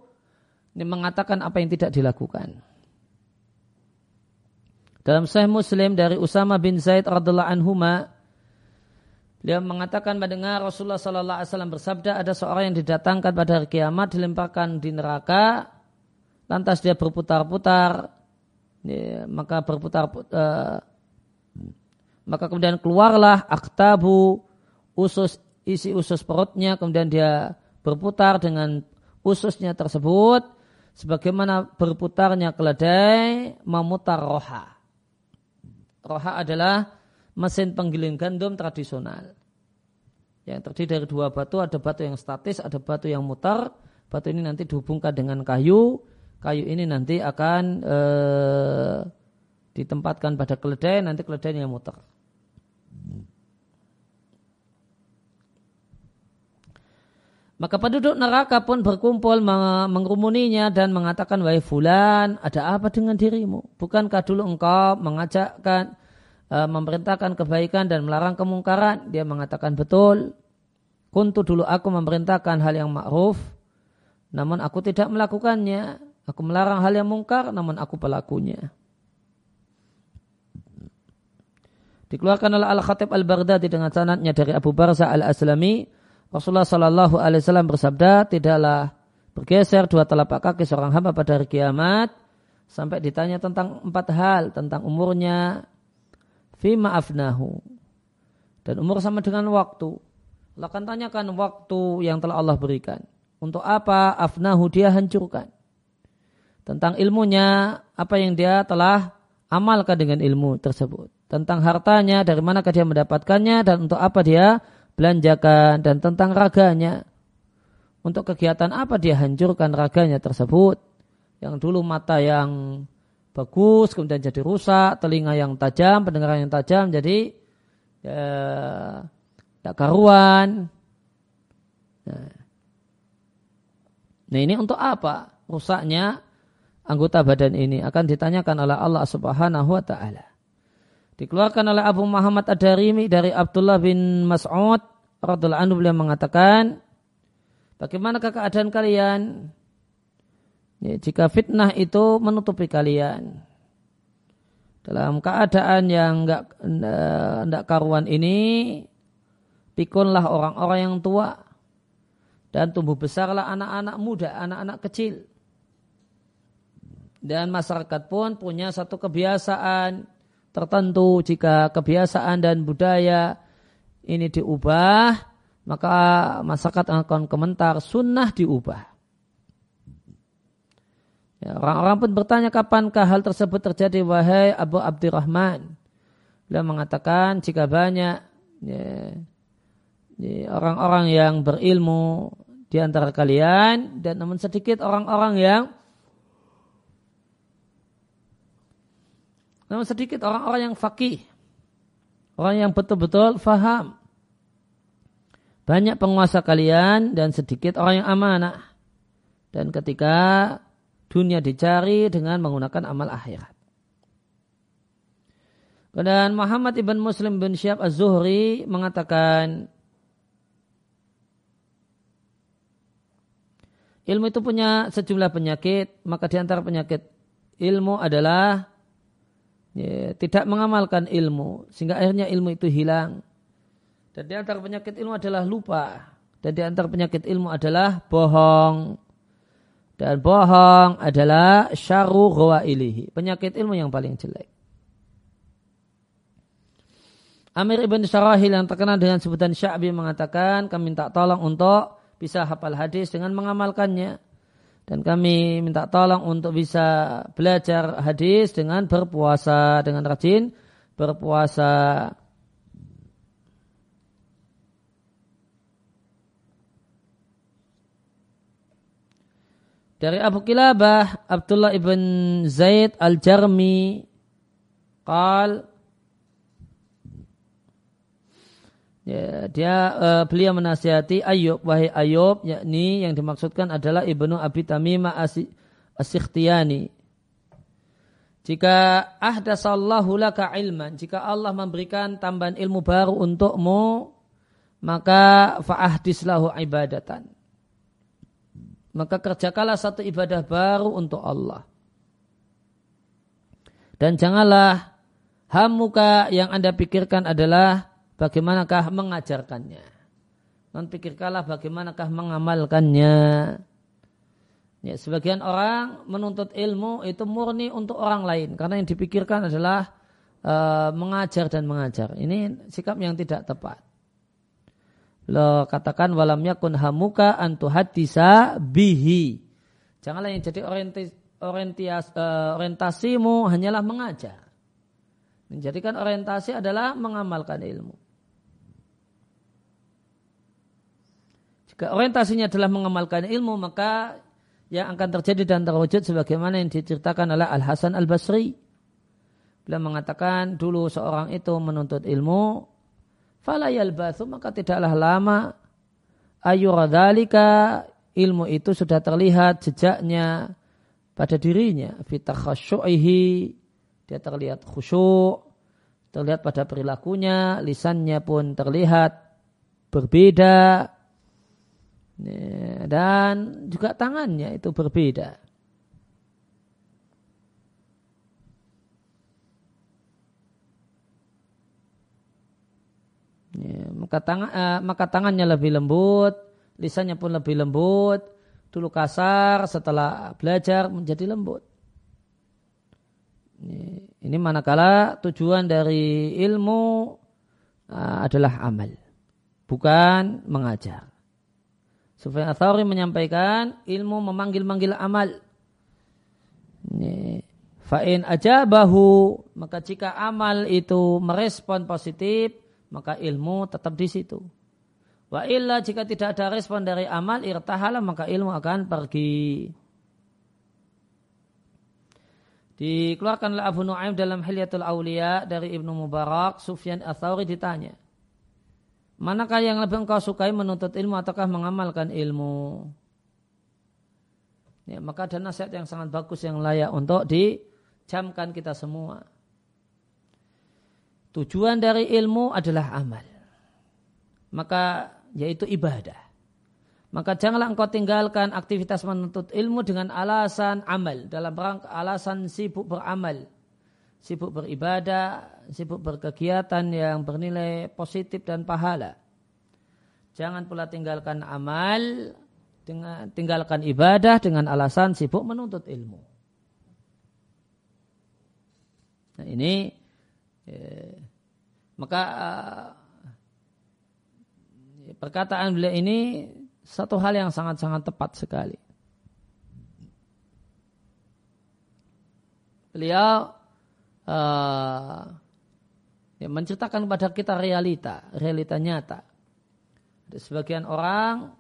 ini mengatakan apa yang tidak dilakukan. Dalam Sahih Muslim dari Usama bin Zaid radhiallahu anhuma dia mengatakan mendengar Rasulullah sallallahu alaihi wasallam bersabda ada seorang yang didatangkan pada hari kiamat dilemparkan di neraka lantas dia berputar-putar ya, maka berputar uh, maka kemudian keluarlah aktabu usus isi usus perutnya kemudian dia berputar dengan ususnya tersebut sebagaimana berputarnya keledai memutar roha. Roha adalah mesin penggiling gandum tradisional. Yang terdiri dari dua batu, ada batu yang statis, ada batu yang mutar. Batu ini nanti dihubungkan dengan kayu, kayu ini nanti akan e, ditempatkan pada keledai, nanti keledai yang muter. Maka penduduk neraka pun berkumpul mengerumuninya dan mengatakan, Wahai fulan, ada apa dengan dirimu? Bukankah dulu engkau mengajakkan, e, memerintahkan kebaikan dan melarang kemungkaran? Dia mengatakan, betul. Kuntu dulu aku memerintahkan hal yang ma'ruf, namun aku tidak melakukannya Aku melarang hal yang mungkar namun aku pelakunya. Dikeluarkan oleh Al-Khatib Al-Baghdadi dengan sanatnya dari Abu Barza Al-Aslami. Rasulullah Sallallahu Alaihi Wasallam bersabda, tidaklah bergeser dua telapak kaki seorang hamba pada hari kiamat sampai ditanya tentang empat hal tentang umurnya fima afnahu dan umur sama dengan waktu akan tanyakan waktu yang telah Allah berikan untuk apa afnahu dia hancurkan tentang ilmunya apa yang dia telah amalkan dengan ilmu tersebut. Tentang hartanya dari manakah dia mendapatkannya dan untuk apa dia belanjakan dan tentang raganya. Untuk kegiatan apa dia hancurkan raganya tersebut. Yang dulu mata yang bagus kemudian jadi rusak telinga yang tajam pendengaran yang tajam jadi ya, tidak karuan. Nah. nah ini untuk apa rusaknya anggota badan ini akan ditanyakan oleh Allah Subhanahu wa taala dikeluarkan oleh Abu Muhammad Ad-Darimi dari Abdullah bin Mas'ud radhiyallahu anhu beliau mengatakan Bagaimanakah keadaan kalian? Ya, jika fitnah itu menutupi kalian. Dalam keadaan yang enggak, enggak karuan ini, pikunlah orang-orang yang tua. Dan tumbuh besarlah anak-anak muda, anak-anak kecil. Dan masyarakat pun punya satu kebiasaan tertentu jika kebiasaan dan budaya ini diubah, maka masyarakat akan komentar sunnah diubah. Ya, orang-orang pun bertanya kapankah hal tersebut terjadi wahai Abu Abdurrahman. Beliau mengatakan jika banyak ya, ya, orang-orang ya, yang berilmu di antara kalian dan namun sedikit orang-orang yang namun sedikit orang-orang yang fakih orang yang betul-betul faham banyak penguasa kalian dan sedikit orang yang amanah. Dan ketika dunia dicari dengan menggunakan amal akhirat. Dan Muhammad ibn Muslim bin Syihab Az-Zuhri mengatakan ilmu itu punya sejumlah penyakit, maka di antara penyakit ilmu adalah ya, tidak mengamalkan ilmu sehingga akhirnya ilmu itu hilang. Dan di antara penyakit ilmu adalah lupa. Dan di antara penyakit ilmu adalah bohong. Dan bohong adalah syaru ilihi. Penyakit ilmu yang paling jelek. Amir ibn Syarahil yang terkenal dengan sebutan Sya'bi mengatakan kami minta tolong untuk bisa hafal hadis dengan mengamalkannya. Dan kami minta tolong untuk bisa belajar hadis dengan berpuasa, dengan rajin berpuasa. Dari Abu Kilabah, Abdullah ibn Zaid al-Jarmi, qal, Ya, dia uh, beliau menasihati Ayub wahai Ayub yakni yang dimaksudkan adalah ibnu Abi Tamimah Asikhtiyani. Jika ahdasallahu laka ilman, jika Allah memberikan tambahan ilmu baru untukmu, maka fa'ahdislahu ibadatan maka kerjakanlah satu ibadah baru untuk Allah. Dan janganlah hamuka yang Anda pikirkan adalah bagaimanakah mengajarkannya. Non pikirkanlah bagaimanakah mengamalkannya. Ya, sebagian orang menuntut ilmu itu murni untuk orang lain karena yang dipikirkan adalah uh, mengajar dan mengajar. Ini sikap yang tidak tepat. Lo katakan walam yakun hamuka antu hadisa bihi. Janganlah yang jadi orientasi, orientasi, uh, orientasimu hanyalah mengajar. Menjadikan orientasi adalah mengamalkan ilmu. Jika orientasinya adalah mengamalkan ilmu, maka yang akan terjadi dan terwujud sebagaimana yang diceritakan oleh Al Hasan Al Basri. Beliau mengatakan dulu seorang itu menuntut ilmu, fala yalbathu maka tidaklah lama. Ayuradhalika ilmu itu sudah terlihat jejaknya pada dirinya. Fitakhashu'ihi dia terlihat khusyuk terlihat pada perilakunya lisannya pun terlihat berbeda dan juga tangannya itu berbeda. Maka, tang eh, maka tangannya lebih lembut, lisannya pun lebih lembut, dulu kasar, setelah belajar menjadi lembut. Ini, manakala tujuan dari ilmu eh, adalah amal, bukan mengajar. Sufyan Athauri menyampaikan ilmu memanggil-manggil amal. Fa'in aja bahu maka jika amal itu merespon positif maka ilmu tetap di situ. Wa illa jika tidak ada respon dari amal irtahala maka ilmu akan pergi. Dikeluarkan oleh Abu Nu'aim dalam Hilyatul Aulia dari Ibnu Mubarak, Sufyan Atsauri ditanya, Manakah yang lebih engkau sukai menuntut ilmu ataukah mengamalkan ilmu? Ya, maka ada nasihat yang sangat bagus yang layak untuk dijamkan kita semua. Tujuan dari ilmu adalah amal. Maka yaitu ibadah. Maka janganlah engkau tinggalkan aktivitas menuntut ilmu dengan alasan amal. Dalam rangka alasan sibuk beramal sibuk beribadah, sibuk berkegiatan yang bernilai positif dan pahala. Jangan pula tinggalkan amal, dengan tinggalkan ibadah dengan alasan sibuk menuntut ilmu. Nah ini eh, maka eh, perkataan beliau ini satu hal yang sangat-sangat tepat sekali. Beliau uh, ya, menceritakan kepada kita realita, realita nyata. Ada sebagian orang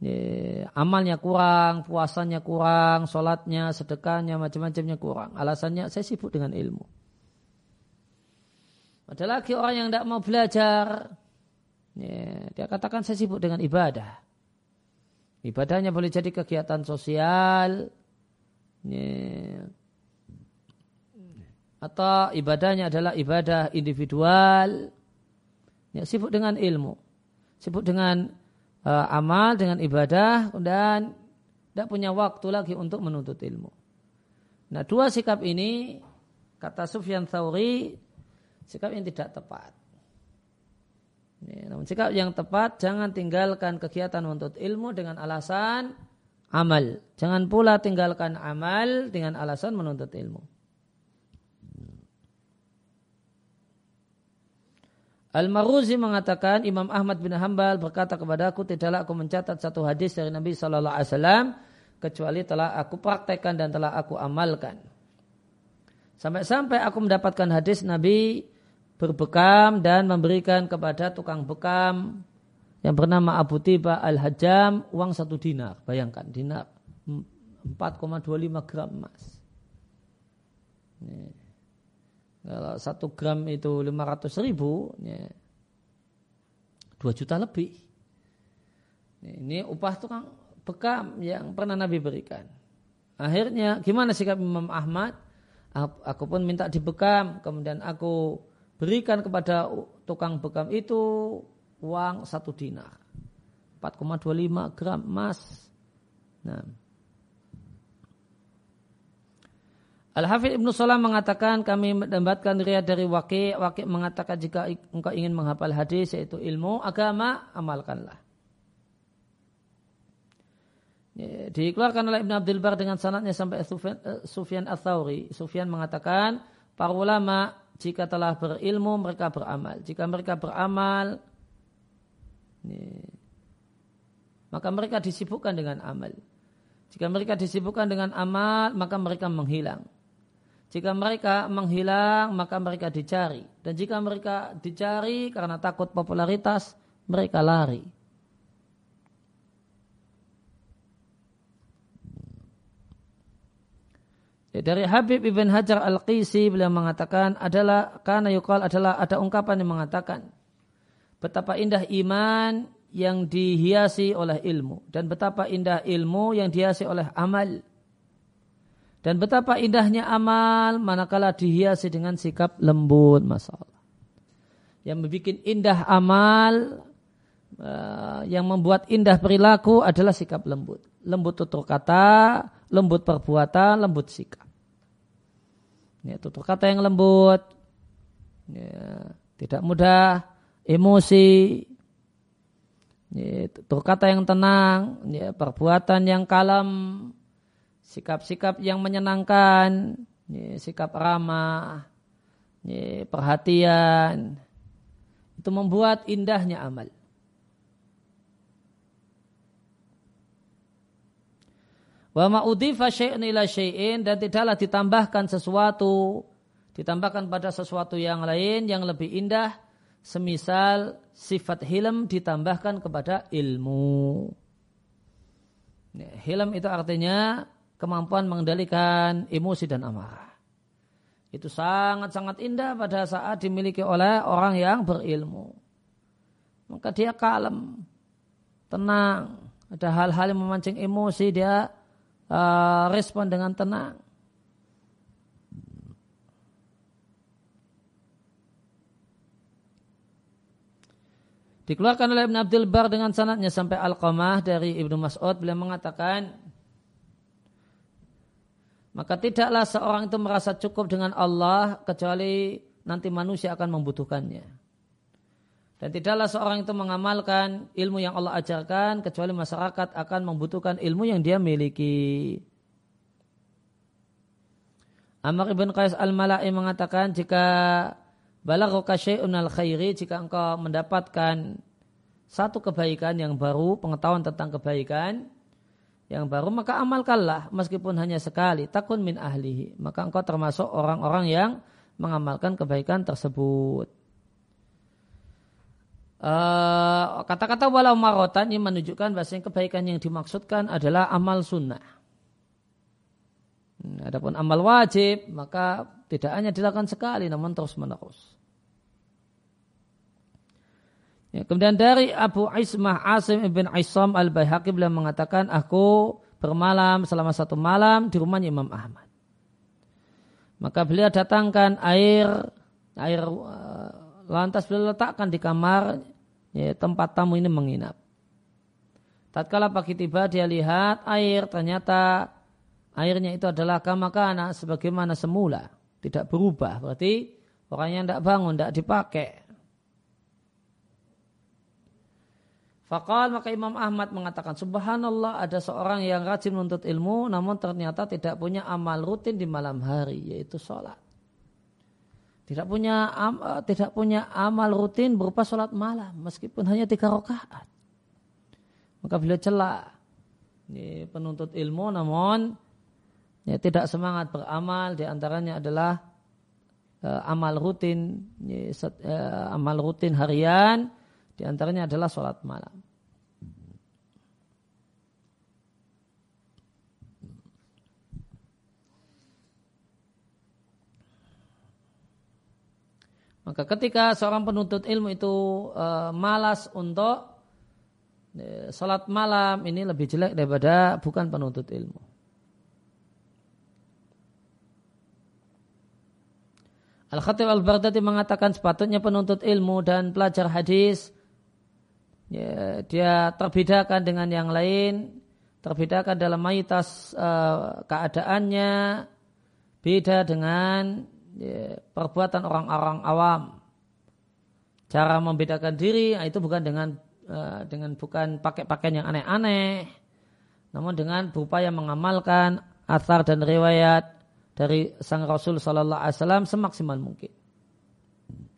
ya, amalnya kurang, puasanya kurang, sholatnya, sedekahnya, macam-macamnya kurang. Alasannya saya sibuk dengan ilmu. Ada lagi orang yang tidak mau belajar, ya, dia katakan saya sibuk dengan ibadah. Ibadahnya boleh jadi kegiatan sosial, ya, atau ibadahnya adalah ibadah individual. Ya, sibuk dengan ilmu. Sibuk dengan uh, amal dengan ibadah dan tidak punya waktu lagi untuk menuntut ilmu. Nah dua sikap ini kata Sufyan Thawri sikap yang tidak tepat. Ya, namun sikap yang tepat jangan tinggalkan kegiatan menuntut ilmu dengan alasan amal. Jangan pula tinggalkan amal dengan alasan menuntut ilmu Al-Maruzi mengatakan Imam Ahmad bin Hambal berkata kepada aku tidaklah aku mencatat satu hadis dari Nabi Shallallahu Alaihi Wasallam kecuali telah aku praktekkan dan telah aku amalkan. Sampai-sampai aku mendapatkan hadis Nabi berbekam dan memberikan kepada tukang bekam yang bernama Abu Tiba Al-Hajjam uang satu dinar. Bayangkan dinar 4,25 gram emas. Nih. Kalau satu gram itu 500 ribu, ya, 2 juta lebih. Ini upah tukang bekam yang pernah Nabi berikan. Akhirnya gimana sikap Imam Ahmad? Aku pun minta dibekam, kemudian aku berikan kepada tukang bekam itu uang satu dinar. 4,25 gram emas. Nah, Al-Hafidh Ibnu Salam mengatakan kami mendapatkan riwayat dari Waqi. Waqi mengatakan jika engkau ingin menghafal hadis yaitu ilmu agama, amalkanlah. Ya, dikeluarkan oleh Ibn Abdul Bar dengan sanatnya sampai Sufyan, uh, Sufyan Al-Thawri. Sufyan mengatakan, para ulama jika telah berilmu mereka beramal. Jika mereka beramal, ya, maka mereka disibukkan dengan amal. Jika mereka disibukkan dengan amal, maka mereka menghilang. Jika mereka menghilang, maka mereka dicari. Dan jika mereka dicari karena takut popularitas, mereka lari. Ya, dari Habib ibn Hajar al-Qisi beliau mengatakan adalah karena yukal adalah ada ungkapan yang mengatakan betapa indah iman yang dihiasi oleh ilmu dan betapa indah ilmu yang dihiasi oleh amal. Dan betapa indahnya amal manakala dihiasi dengan sikap lembut masalah. Yang membuat indah amal, uh, yang membuat indah perilaku adalah sikap lembut. Lembut tutur kata, lembut perbuatan, lembut sikap. Ya, tutur kata yang lembut, ya, tidak mudah emosi, kata yang tenang, ya, perbuatan yang kalem, sikap-sikap yang menyenangkan, sikap ramah, perhatian, itu membuat indahnya amal. Wa ma'udhifa syai'un ila syai'in dan tidaklah ditambahkan sesuatu ditambahkan pada sesuatu yang lain yang lebih indah semisal sifat hilm ditambahkan kepada ilmu. Hilm itu artinya kemampuan mengendalikan emosi dan amarah. Itu sangat-sangat indah pada saat dimiliki oleh orang yang berilmu. Maka dia kalem, tenang. Ada hal-hal yang memancing emosi, dia uh, respon dengan tenang. Dikeluarkan oleh Ibn Abdul Bar dengan sanatnya sampai Al-Qamah dari Ibnu Mas'ud beliau mengatakan maka tidaklah seorang itu merasa cukup dengan Allah kecuali nanti manusia akan membutuhkannya. Dan tidaklah seorang itu mengamalkan ilmu yang Allah ajarkan kecuali masyarakat akan membutuhkan ilmu yang dia miliki. Amr ibn Qais al-Mala'i mengatakan jika balaghuka syai'un al-khairi jika engkau mendapatkan satu kebaikan yang baru, pengetahuan tentang kebaikan yang baru maka amalkanlah meskipun hanya sekali takun min ahlihi maka engkau termasuk orang-orang yang mengamalkan kebaikan tersebut. Eh, kata-kata uh, walau marotan ini menunjukkan bahasa kebaikan yang dimaksudkan adalah amal sunnah. Hmm, adapun amal wajib maka tidak hanya dilakukan sekali namun terus menerus. Ya, kemudian dari Abu Ismah Asim ibn Isam al Baihaqi beliau mengatakan aku bermalam selama satu malam di rumahnya Imam Ahmad. Maka beliau datangkan air air uh, lantas beliau letakkan di kamar ya, tempat tamu ini menginap. Tatkala pagi tiba dia lihat air ternyata airnya itu adalah kamakana sebagaimana semula, tidak berubah. Berarti orang yang tidak bangun, tidak dipakai. Fakal maka Imam Ahmad mengatakan Subhanallah ada seorang yang rajin menuntut ilmu namun ternyata tidak punya amal rutin di malam hari yaitu sholat. Tidak punya am, eh, tidak punya amal rutin berupa sholat malam meskipun hanya tiga rakaat. Maka beliau celak ini penuntut ilmu namun ya, tidak semangat beramal di antaranya adalah uh, amal rutin ya, set, uh, amal rutin harian di antaranya adalah sholat malam Maka ketika seorang penuntut ilmu itu e, malas untuk e, salat malam ini lebih jelek daripada bukan penuntut ilmu. Al-Khatib Al-Baghdadi mengatakan sepatutnya penuntut ilmu dan pelajar hadis ya, dia terbedakan dengan yang lain, terbedakan dalam mayoritas e, keadaannya, beda dengan ya, perbuatan orang-orang awam. Cara membedakan diri nah, itu bukan dengan uh, dengan bukan pakai pakaian yang aneh-aneh, namun dengan berupaya mengamalkan asar dan riwayat dari sang Rasul Sallallahu Alaihi Wasallam semaksimal mungkin.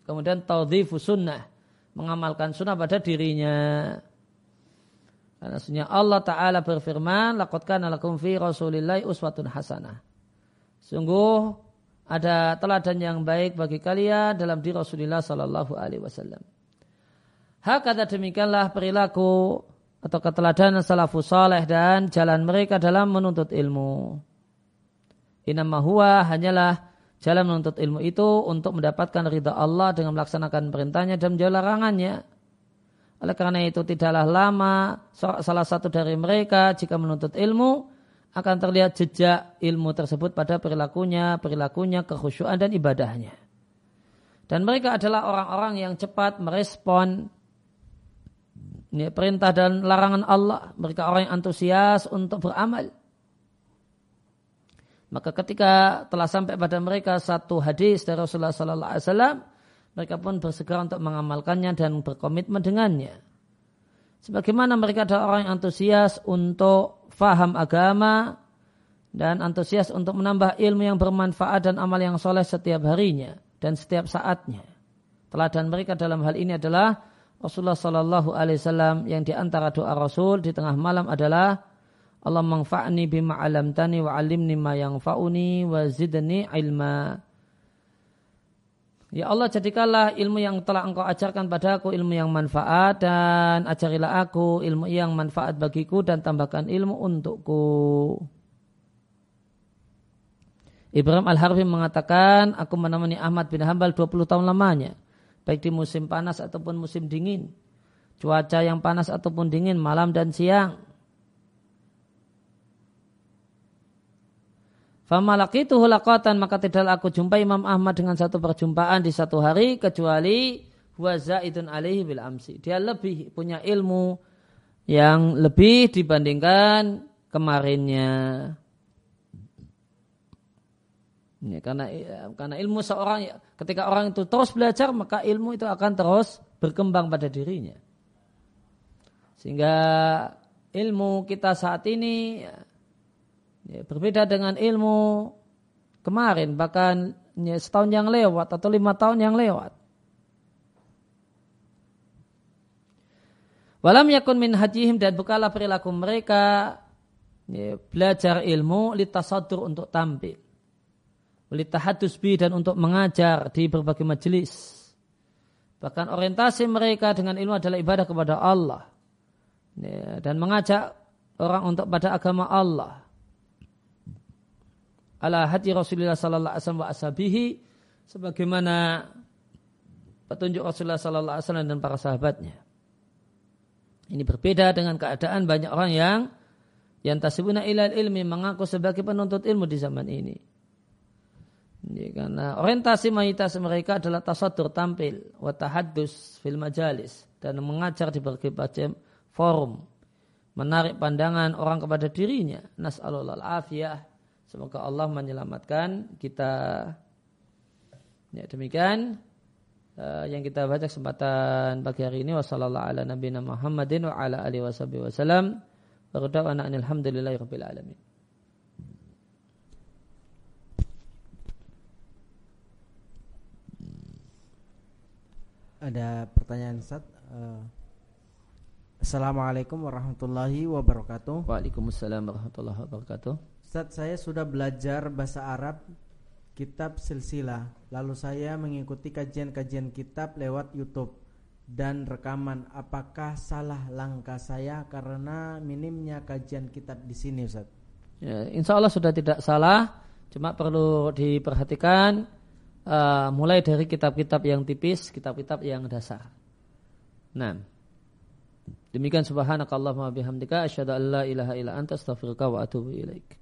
Kemudian taudhifu sunnah, mengamalkan sunnah pada dirinya. Karena sunnah Allah Ta'ala berfirman, Laqad kana lakum fi rasulillahi uswatun hasanah. Sungguh ada teladan yang baik bagi kalian dalam diri Rasulullah Sallallahu Alaihi Wasallam. Hakata demikianlah perilaku atau keteladanan salafus saleh dan jalan mereka dalam menuntut ilmu. Inama huwa hanyalah jalan menuntut ilmu itu untuk mendapatkan ridha Allah dengan melaksanakan perintahnya dan menjauh larangannya. Oleh karena itu tidaklah lama salah satu dari mereka jika menuntut ilmu akan terlihat jejak ilmu tersebut pada perilakunya, perilakunya, kekhusyuan dan ibadahnya. Dan mereka adalah orang-orang yang cepat merespon ini perintah dan larangan Allah. Mereka orang yang antusias untuk beramal. Maka ketika telah sampai pada mereka satu hadis dari Rasulullah Sallallahu Alaihi Wasallam, mereka pun bersegera untuk mengamalkannya dan berkomitmen dengannya. Sebagaimana mereka adalah orang yang antusias untuk faham agama dan antusias untuk menambah ilmu yang bermanfaat dan amal yang soleh setiap harinya dan setiap saatnya. Teladan mereka dalam hal ini adalah Rasulullah Shallallahu Alaihi Wasallam yang di antara doa Rasul di tengah malam adalah Allah mangfa'ni bima alamtani wa alimni ma yang fauni wa zidni ilma. Ya Allah jadikanlah ilmu yang telah engkau ajarkan padaku ilmu yang manfaat dan ajarilah aku ilmu yang manfaat bagiku dan tambahkan ilmu untukku. Ibrahim Al-Harfi mengatakan, aku menemani Ahmad bin Hambal 20 tahun lamanya, baik di musim panas ataupun musim dingin, cuaca yang panas ataupun dingin, malam dan siang. Famalaki itu hulakatan maka tidak aku jumpa Imam Ahmad dengan satu perjumpaan di satu hari kecuali wazaidun alaihi bil amsi. Dia lebih punya ilmu yang lebih dibandingkan kemarinnya. Ini karena karena ilmu seorang ketika orang itu terus belajar maka ilmu itu akan terus berkembang pada dirinya. Sehingga ilmu kita saat ini Ya, berbeda dengan ilmu kemarin, bahkan ya, setahun yang lewat atau lima tahun yang lewat. Walam yakun min hajihim dan bukalah perilaku mereka ya, belajar ilmu litasadur untuk tampil. Litahadus bi dan untuk mengajar di berbagai majelis. Bahkan orientasi mereka dengan ilmu adalah ibadah kepada Allah. Ya, dan mengajak orang untuk pada agama Allah ala hati Rasulullah sallallahu alaihi wasallam wa ashabihi sebagaimana petunjuk Rasulullah sallallahu alaihi wasallam dan para sahabatnya. Ini berbeda dengan keadaan banyak orang yang yang tasibuna ilal ilmi mengaku sebagai penuntut ilmu di zaman ini. Ini karena orientasi mayoritas mereka adalah tasadur tampil, watahaddus fil majalis dan mengajar di berbagai macam forum, menarik pandangan orang kepada dirinya. Nas'alullah afiyah Semoga Allah menyelamatkan kita. Ya, demikian uh, yang kita baca kesempatan pagi hari ini wasallallahu ala nabiyina Muhammadin wa ala alihi wasallam. Wa alhamdulillahirabbil alamin. Ada pertanyaan Ustaz. Uh, Assalamualaikum warahmatullahi wabarakatuh. Waalaikumsalam warahmatullahi wabarakatuh. Ustaz saya sudah belajar bahasa Arab kitab silsilah. Lalu saya mengikuti kajian-kajian kitab lewat YouTube dan rekaman. Apakah salah langkah saya karena minimnya kajian kitab di sini Ustaz ya, Insya Allah sudah tidak salah. Cuma perlu diperhatikan uh, mulai dari kitab-kitab yang tipis kitab-kitab yang dasar. Nah demikian subhanakallahumma bihamdika asyhadu an la ilaha illa anta astaghfiruka wa atubu ilaik